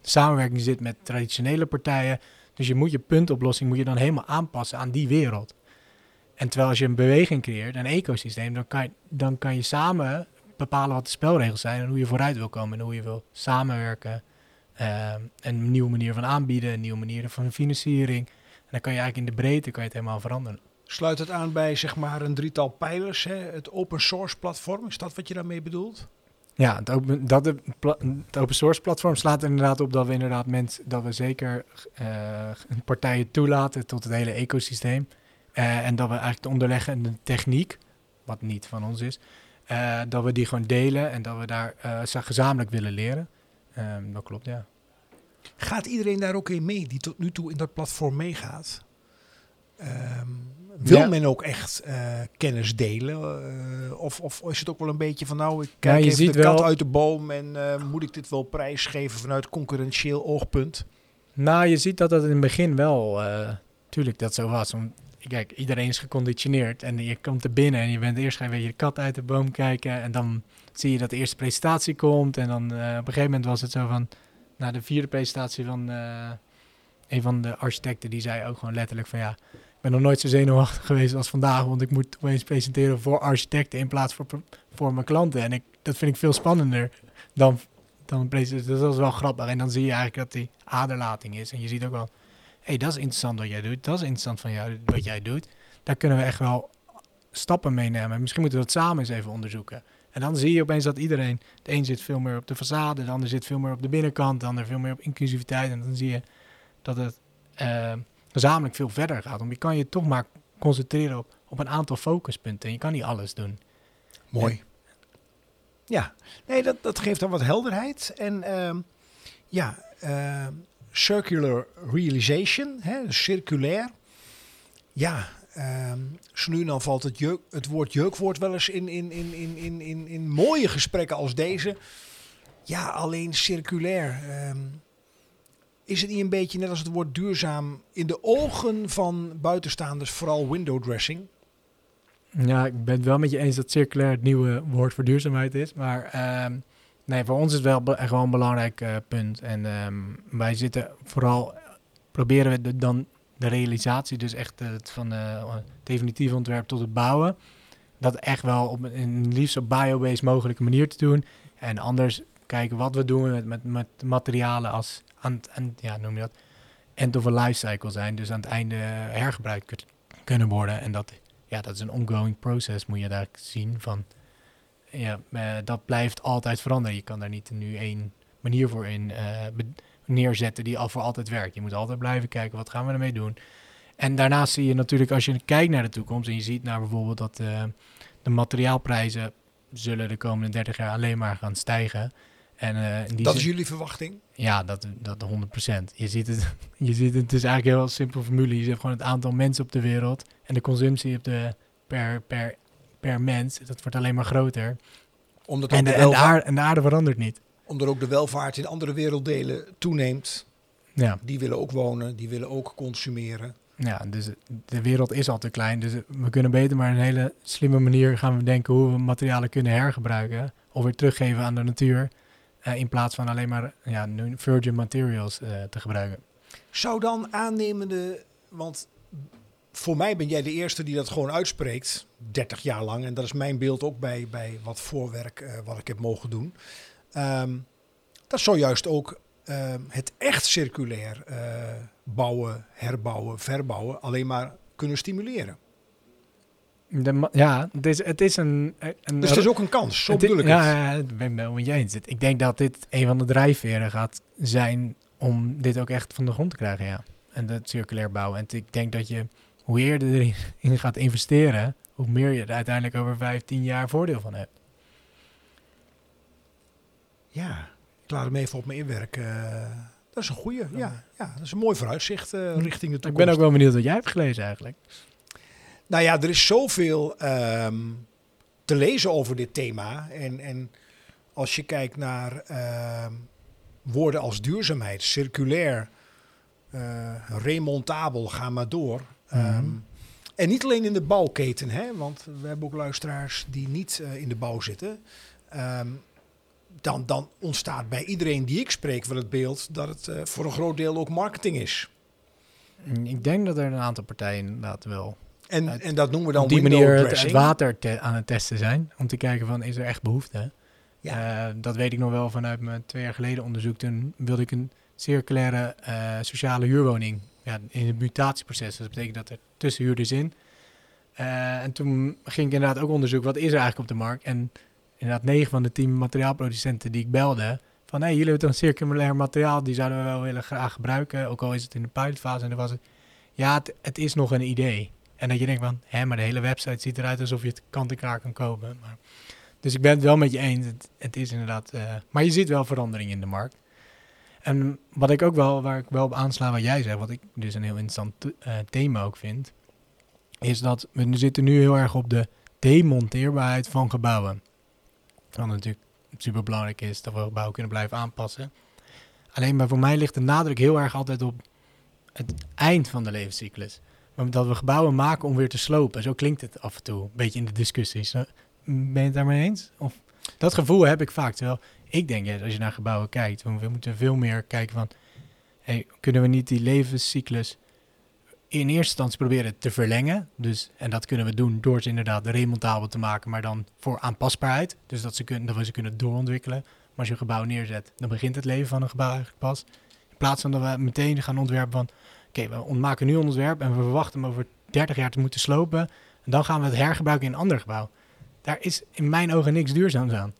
samenwerking zit met traditionele partijen. Dus je moet je puntoplossing moet je dan helemaal aanpassen aan die wereld. En terwijl als je een beweging creëert, een ecosysteem, dan kan dan kan je samen bepalen wat de spelregels zijn en hoe je vooruit wil komen en hoe je wil samenwerken. Ehm, een nieuwe manier van aanbieden, een nieuwe manier van financiering. En dan kan je eigenlijk in de breedte kan je het helemaal veranderen. Sluit het aan bij zeg maar een drietal pijlers, hè? het open source platform. Is dat wat je daarmee bedoelt? Ja, het open, dat de, pla- het open source platform slaat er inderdaad op dat we inderdaad mensen, dat we zeker eh, partijen toelaten tot het hele ecosysteem. Eh, en dat we eigenlijk de onderliggende techniek, wat niet van ons is, eh, dat we die gewoon delen en dat we daar za- gezamenlijk willen leren. Ehm, dat klopt, ja. Gaat iedereen daar ook in mee die tot nu toe in dat platform meegaat? Ehm, wil Ja. men ook echt eh, kennis delen? Eh, of, of is het ook wel een beetje van nou, ik Ja, kijk je even ziet de kat wel- uit de boom en moet ik dit wel prijsgeven vanuit concurrentieel oogpunt? Nou, je ziet dat dat in het begin wel, tuurlijk dat zo was. Om, kijk, iedereen is geconditioneerd en je komt er binnen en je bent eerst ga je een beetje de kat uit de boom kijken en dan zie je dat de eerste presentatie komt en dan eh, op een gegeven moment was het zo van, na de vierde presentatie van eh, een van de architecten, die zei ook gewoon letterlijk van ja, ik ben nog nooit zo zenuwachtig geweest als vandaag, want ik moet opeens presenteren voor architecten in plaats voor, voor mijn klanten en ik, dat vind ik veel spannender dan dan presenteren. Dus dat is wel grappig. En dan zie je eigenlijk dat die aderlating is. En je ziet ook wel, hey, dat is interessant wat jij doet. Dat is interessant van jou, wat jij doet. Daar kunnen we echt wel stappen meenemen. Misschien moeten we dat samen eens even onderzoeken. En dan zie je opeens dat iedereen, de een zit veel meer op de façade, de ander zit veel meer op de binnenkant, de ander veel meer op inclusiviteit. En dan zie je dat het eh, gezamenlijk veel verder gaat. Want je kan je toch maar concentreren op, op een aantal focuspunten. En je kan niet alles doen. Mooi. Ja, nee, dat, dat geeft dan wat helderheid. En ehm, ja, ehm, circular realization, hè, dus circulair. Ja, ehm, zo nu en dan valt het, jeuk, het woord jeukwoord wel eens in, in, in, in, in, in, in mooie gesprekken als deze. Ja, alleen circulair. ehm, is het niet een beetje net als het woord duurzaam in de ogen van buitenstaanders vooral window dressing? Ja, ik ben het wel met je eens dat circulair het nieuwe woord voor duurzaamheid is. Maar ehm, nee, voor ons is het wel be- wel een belangrijk eh, punt. En ehm, wij zitten vooral, proberen we dan de realisatie, dus echt het van eh definitief ontwerp tot het bouwen. Dat echt wel op een- liefst op biobased mogelijke manier te doen. En anders kijken wat we doen met, met, met materialen als aan, aan ja, noem je dat, end of a life cycle zijn. Dus aan het einde hergebruikt kun- kunnen worden. En dat ja, dat is een ongoing process, moet je daar zien van. Ja, eh, dat blijft altijd veranderen. Je kan daar niet nu één manier voor in eh, neerzetten die al voor altijd werkt. Je moet altijd blijven kijken, wat gaan we ermee doen? En daarnaast zie je natuurlijk, als je kijkt naar de toekomst en je ziet naar bijvoorbeeld dat eh, de materiaalprijzen zullen de komende 30 jaar alleen maar gaan stijgen. En, die Dat is jullie verwachting? ja, dat, dat 100%. Je ziet het, je ziet het, het is eigenlijk een heel simpel formule. Je zegt gewoon het aantal mensen op de wereld en de consumptie op de, per, per, per mens. Dat wordt alleen maar groter. Omdat, En de, en, aarde, en de aarde verandert niet. omdat ook de welvaart in andere werelddelen toeneemt. Ja, Die willen ook wonen, die willen ook consumeren. ja, dus de wereld is al te klein. Dus we kunnen beter maar een hele slimme manier gaan we denken hoe we materialen kunnen hergebruiken. Of weer teruggeven aan de natuur. eh, in plaats van alleen maar ja, virgin materials eh, te gebruiken. Zou dan aannemende, want voor mij ben jij de eerste die dat gewoon uitspreekt, 30 jaar lang. En dat is mijn beeld ook bij, bij wat voorwerk eh, wat ik heb mogen doen. Ehm, dat zou juist ook ehm, het echt circulair eh, bouwen, herbouwen, verbouwen alleen maar kunnen stimuleren. De ja, het is, het is een... een Dus het is ook een kans, zo bedoel ik ja, het. Ja, ik ben wel met je eens. Ik denk dat dit een van de drijfveren gaat zijn om dit ook echt van de grond te krijgen, ja. En dat circulair bouwen. En ik denk dat je, hoe eerder je erin gaat investeren, hoe meer je er uiteindelijk over 15 jaar voordeel van hebt. Ja, ik laat hem even op me inwerken. Eh, dat is een goeie, ja. ja. Dat is een mooi vooruitzicht eh, richting de toekomst. Ik ben ook wel benieuwd wat jij hebt gelezen eigenlijk. Nou ja, er is zoveel ehm, te lezen over dit thema. En, en als je kijkt naar ehm, woorden als duurzaamheid, circulair, eh, remontabel, ga maar door. Ehm. En niet alleen in de bouwketen, hè, want we hebben ook luisteraars die niet eh, in de bouw zitten. Ehm, dan, dan ontstaat bij iedereen die ik spreek wel het beeld dat het eh, voor een groot deel ook marketing is. Ik denk dat er een aantal partijen inderdaad wel En, Uit- en dat noemen we dan op die manier het, water te- aan het testen zijn. Om te kijken van, is er echt behoefte? Ja. Eh, dat weet ik nog wel vanuit mijn twee jaar geleden onderzoek. Toen wilde ik een circulaire sociale huurwoning ja, in het mutatieproces. Dat betekent dat er tussenhuurders in. Eh, en toen ging ik inderdaad ook onderzoeken, wat is er eigenlijk op de markt? En inderdaad, negen van de tien materiaalproducenten die ik belde, van hé, hey, jullie hebben een circulair materiaal, die zouden we wel willen graag gebruiken. Ook al is het in de pilotfase. En dan was het, ja, het, is nog een idee. En dat je denkt van, hè, maar de hele website ziet eruit alsof je het kant-en-klaar kan kopen. Maar, dus ik ben het wel met je eens. Het, het is inderdaad. eh, maar je ziet wel verandering in de markt. En wat ik ook wel, waar ik wel op aansla wat jij zegt, wat ik dus een heel interessant eh, thema ook vind, is dat we zitten nu heel erg op de demonteerbaarheid van gebouwen. Wat natuurlijk super belangrijk is dat we gebouwen kunnen blijven aanpassen. Alleen maar voor mij ligt de nadruk heel erg altijd op het eind van de levenscyclus. Dat we gebouwen maken om weer te slopen. Zo klinkt het af en toe, een beetje in de discussies. Ben je het daarmee eens? Of, dat gevoel heb ik vaak. Terwijl ik denk, ja, als je naar gebouwen kijkt, we, moeten veel meer kijken van... Hey, kunnen we niet die levenscyclus in eerste instantie proberen te verlengen. Dus, en dat kunnen we doen door ze inderdaad remontabel te maken, maar dan voor aanpasbaarheid. Dus dat, ze kunnen, dat we ze kunnen doorontwikkelen. Maar als je een gebouw neerzet, dan begint het leven van een gebouw eigenlijk pas. In plaats van dat we meteen gaan ontwerpen van... Oké, we maken nu een ontwerp en we verwachten hem over 30 jaar te moeten slopen. En dan gaan we het hergebruiken in een ander gebouw. Daar is in mijn ogen niks duurzaams aan.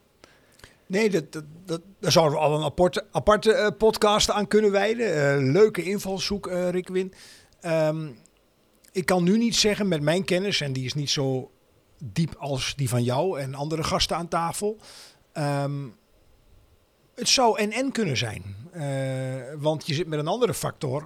Nee, dat, dat, dat, daar zouden we al een aparte, aparte uh, podcast aan kunnen wijden. Uh, leuke invalshoek, uh, Rick Win. Um, ik kan nu niet zeggen met mijn kennis, en die is niet zo diep als die van jou en andere gasten aan tafel. Um, het zou en-en kunnen zijn. want je zit met een andere factor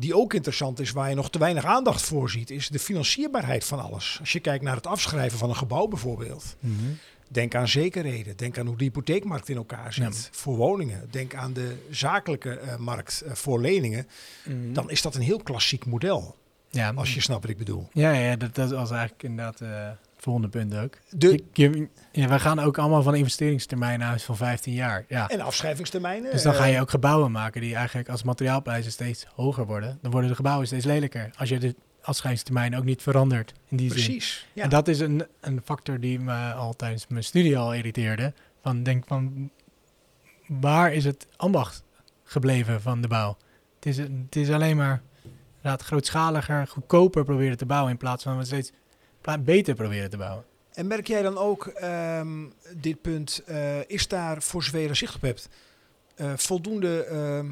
die ook interessant is, waar je nog te weinig aandacht voor ziet, is de financierbaarheid van alles. Als je kijkt naar het afschrijven van een gebouw bijvoorbeeld. Mm. Denk aan zekerheden. Denk aan hoe de hypotheekmarkt in elkaar zit ja. voor woningen. Denk aan de zakelijke uh, markt uh, voor leningen. Mm. Dan is dat een heel klassiek model. Ja, als je snapt wat ik bedoel. Ja, ja dat, dat was eigenlijk inderdaad uh, het volgende punt ook. De, je, ja, we gaan ook allemaal van investeringstermijnen uit van 15 jaar. Ja. En afschrijvingstermijnen. Dus dan ga je ook gebouwen maken die eigenlijk als materiaalprijzen steeds hoger worden. Dan worden de gebouwen steeds lelijker. Als je de afschrijvingstermijn ook niet verandert in die Precies, zin. Ja. En dat is een, een factor die me al tijdens mijn studie al irriteerde. Van denk van, waar is het ambacht gebleven van de bouw? Het is, het is alleen maar inderdaad grootschaliger, goedkoper proberen te bouwen in plaats van we steeds beter proberen te bouwen. En merk jij dan ook um, dit punt, uh, is daar voor zover je zicht op hebt, uh, voldoende uh,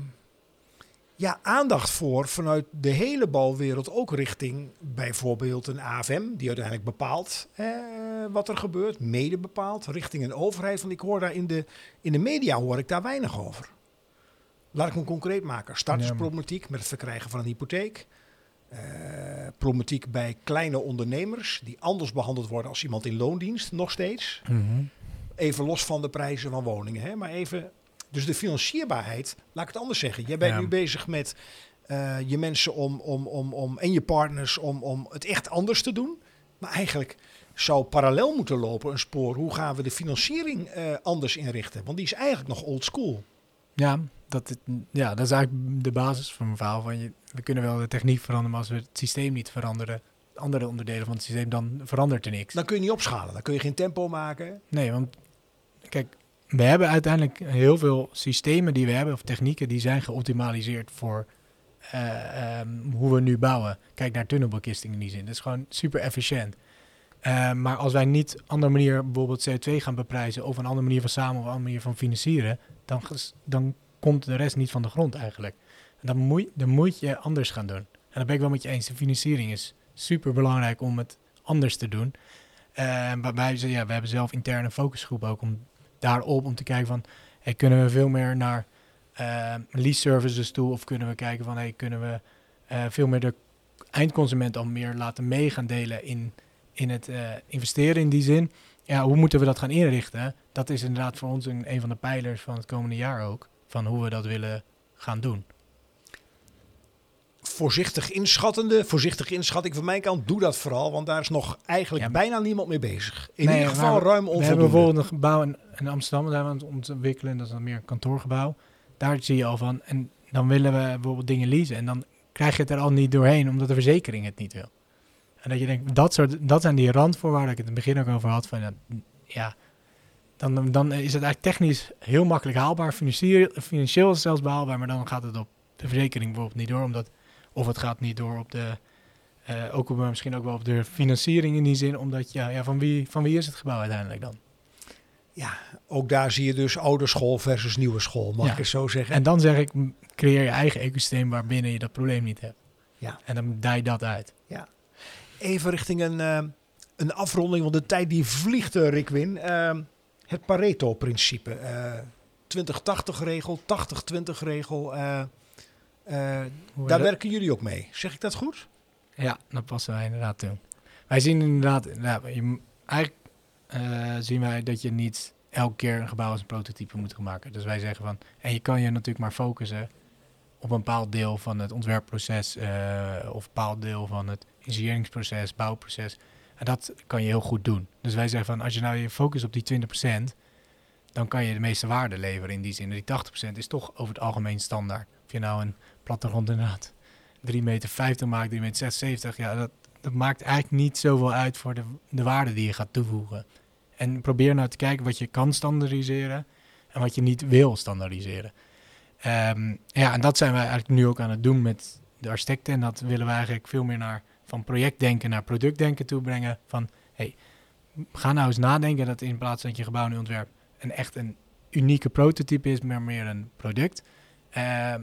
ja, aandacht voor vanuit de hele bouwwereld, ook richting bijvoorbeeld een AFM, die uiteindelijk bepaalt eh, wat er gebeurt, mede bepaalt, richting een overheid. Want ik hoor daar in de, in de media hoor ik daar weinig over. Laat ik me concreet maken. Startersproblematiek met het verkrijgen van een hypotheek. Uh, problematiek bij kleine ondernemers die anders behandeld worden als iemand in loondienst, nog steeds. Mm -hmm. Even los van de prijzen van woningen, hè? maar even dus de financierbaarheid, laat ik het anders zeggen. Jij bent ja. nu bezig met uh, je mensen om, om, om, om, en je partners om, om het echt anders te doen. Maar eigenlijk zou parallel moeten lopen een spoor. Hoe gaan we de financiering uh, anders inrichten? Want die is eigenlijk nog old school. Ja, dat, het, ja, dat is eigenlijk de basis van mijn verhaal. Van je, we kunnen wel de techniek veranderen, maar als we het systeem niet veranderen, andere onderdelen van het systeem, dan verandert er niks. Dan kun je niet opschalen, dan kun je geen tempo maken. Nee, want kijk, we hebben uiteindelijk heel veel systemen die we hebben, of technieken, die zijn geoptimaliseerd voor uh, um, hoe we nu bouwen. Kijk naar tunnelbekisting in die zin. Dat is gewoon super efficiënt. Uh, maar als wij niet een andere manier bijvoorbeeld CO2 gaan beprijzen, of een andere manier van samen of een andere manier van financieren, dan, dan komt de rest niet van de grond eigenlijk. En dan moet, moet je anders gaan doen. En dat ben ik wel met je eens. De financiering is super belangrijk om het anders te doen. Uh, wij, ja, we hebben zelf interne focusgroep ook om daarop om te kijken van, hey, kunnen we veel meer naar uh, lease services toe of kunnen we kijken van, hey, kunnen we uh, veel meer de eindconsument al meer laten mee gaan delen in, in het uh, investeren in die zin. Ja, hoe moeten we dat gaan inrichten? Dat is inderdaad voor ons een, een van de pijlers van het komende jaar ook, van hoe we dat willen gaan doen voorzichtig inschattende, voorzichtige inschatting van mijn kant, doe dat vooral, want daar is nog eigenlijk ja, bijna niemand mee bezig. In nee, ieder geval ruim onvoldoende. We hebben bijvoorbeeld een gebouw in, in Amsterdam, daar aan het ontwikkelen, dat is dan meer een kantoorgebouw. Daar zie je al van, en dan willen we bijvoorbeeld dingen leasen en dan krijg je het er al niet doorheen, omdat de verzekering het niet wil. En dat je denkt, dat, soort, dat zijn die randvoorwaarden, dat ik het in het begin ook over had, van ja, dan, dan is het eigenlijk technisch heel makkelijk haalbaar, financieel, financieel zelfs behaalbaar, maar dan gaat het op de verzekering bijvoorbeeld niet door, omdat of het gaat niet door op de, eh, ook op, misschien ook wel op de financiering in die zin, omdat ja, ja, van, wie, van wie is het gebouw uiteindelijk dan? Ja, ook daar zie je dus oude school versus nieuwe school, mag ik het zo zeggen. En dan zeg ik, creëer je eigen ecosysteem waarbinnen je dat probleem niet hebt. Ja. En dan dij dat uit. Ja. Even richting een, eh, een afronding, want de tijd die vliegt, Rikwin. Uh, ehm, het Pareto-principe. Eh, 20-80-regel, 80-20-regel daar werkt- werken jullie ook mee. Zeg ik dat goed? Ja, dat passen wij inderdaad toe. Wij zien inderdaad, nou, je, eigenlijk eh, zien wij dat je niet elke keer een gebouw als een prototype moet gaan maken. Dus wij zeggen van, en je kan je natuurlijk maar focussen op een bepaald deel van het ontwerpproces eh, of een bepaald deel van het ingenieringsproces, bouwproces. En dat kan je heel goed doen. Dus wij zeggen van, als je nou je focust op die 20%, dan kan je de meeste waarde leveren in die zin. Die 80% is toch over het algemeen standaard. Of je nou een plattegrond inderdaad 3,50 meter maakt, 3,76 meter, 76, ja, dat, dat maakt eigenlijk niet zoveel uit voor de, de waarde die je gaat toevoegen. En probeer nou te kijken wat je kan standaardiseren en wat je niet wil standaardiseren. Ehm, ja, en dat zijn wij eigenlijk nu ook aan het doen met de architecten. En dat willen we eigenlijk veel meer naar van projectdenken naar productdenken toe brengen. Van, hey, ga nou eens nadenken dat in plaats dat je gebouw nu een echt een unieke prototype is, maar meer een product. Ehm,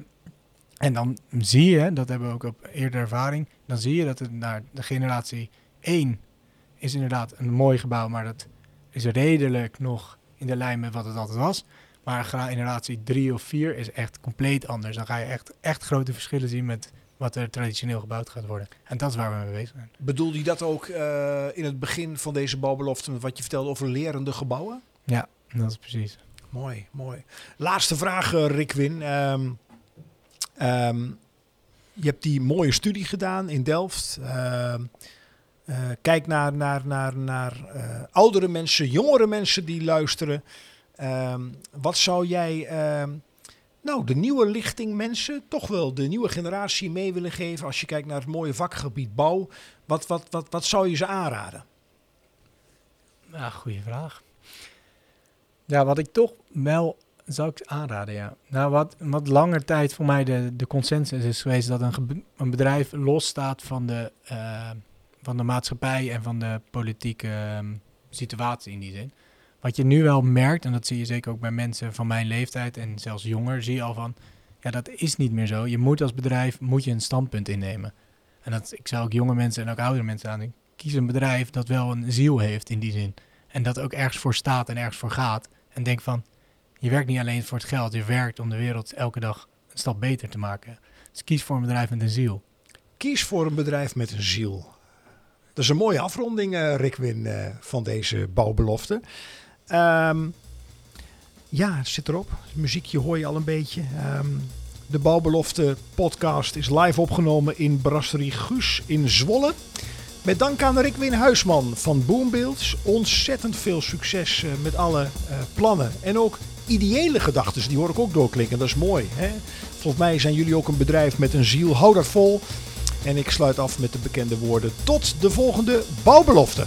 en dan zie je, dat hebben we ook op eerder ervaring, dan zie je dat het naar de generatie 1 is inderdaad een mooi gebouw, maar dat is redelijk nog in de lijn met wat het altijd was. Maar generatie 3 of 4 is echt compleet anders. Dan ga je echt, echt grote verschillen zien met wat er traditioneel gebouwd gaat worden. En dat is waar we mee bezig zijn. Bedoelde je dat ook eh, in het begin van deze bouwbelofte, wat je vertelde over lerende gebouwen? Ja, dat is precies. Mooi, mooi. Laatste vraag, eh, Rick Ehm, je hebt die mooie studie gedaan in Delft. Ehm, eh, kijk naar, naar, naar, naar eh, oudere mensen, jongere mensen die luisteren. Ehm, wat zou jij ehm, nou, de nieuwe lichting mensen, toch wel de nieuwe generatie mee willen geven als je kijkt naar het mooie vakgebied bouw? Wat, wat, wat, wat zou je ze aanraden? Ja, goede vraag. Ja, wat ik toch wel zou ik aanraden, ja. Nou, wat, wat langer tijd voor mij de, de consensus is geweest dat een, een bedrijf losstaat van de, eh, van de maatschappij en van de politieke ehm, situatie in die zin. Wat je nu wel merkt, en dat zie je zeker ook bij mensen van mijn leeftijd en zelfs jonger, zie je al van, ja, dat is niet meer zo. Je moet als bedrijf moet je een standpunt innemen. En dat, ik zou ook jonge mensen en ook oudere mensen aandoen. Kies een bedrijf dat wel een ziel heeft in die zin. En dat ook ergens voor staat en ergens voor gaat. En denk van, je werkt niet alleen voor het geld. Je werkt om de wereld elke dag een stap beter te maken. Dus kies voor een bedrijf met een ziel. Kies voor een bedrijf met een ziel. Dat is een mooie afronding, eh Rick Win, eh, van deze bouwbelofte. Ehm, ja, zit erop. Het muziekje hoor je al een beetje. Ehm, de bouwbelofte podcast is live opgenomen in Brasserie Guus in Zwolle. Met dank aan Rick Win Huisman van Boombeelds. Ontzettend veel succes eh, met alle plannen. En ook ideële gedachten, die hoor ik ook doorklinken. Dat is mooi. Hè? Volgens mij zijn jullie ook een bedrijf met een ziel. Hou dat vol. En ik sluit af met de bekende woorden. Tot de volgende bouwbelofte.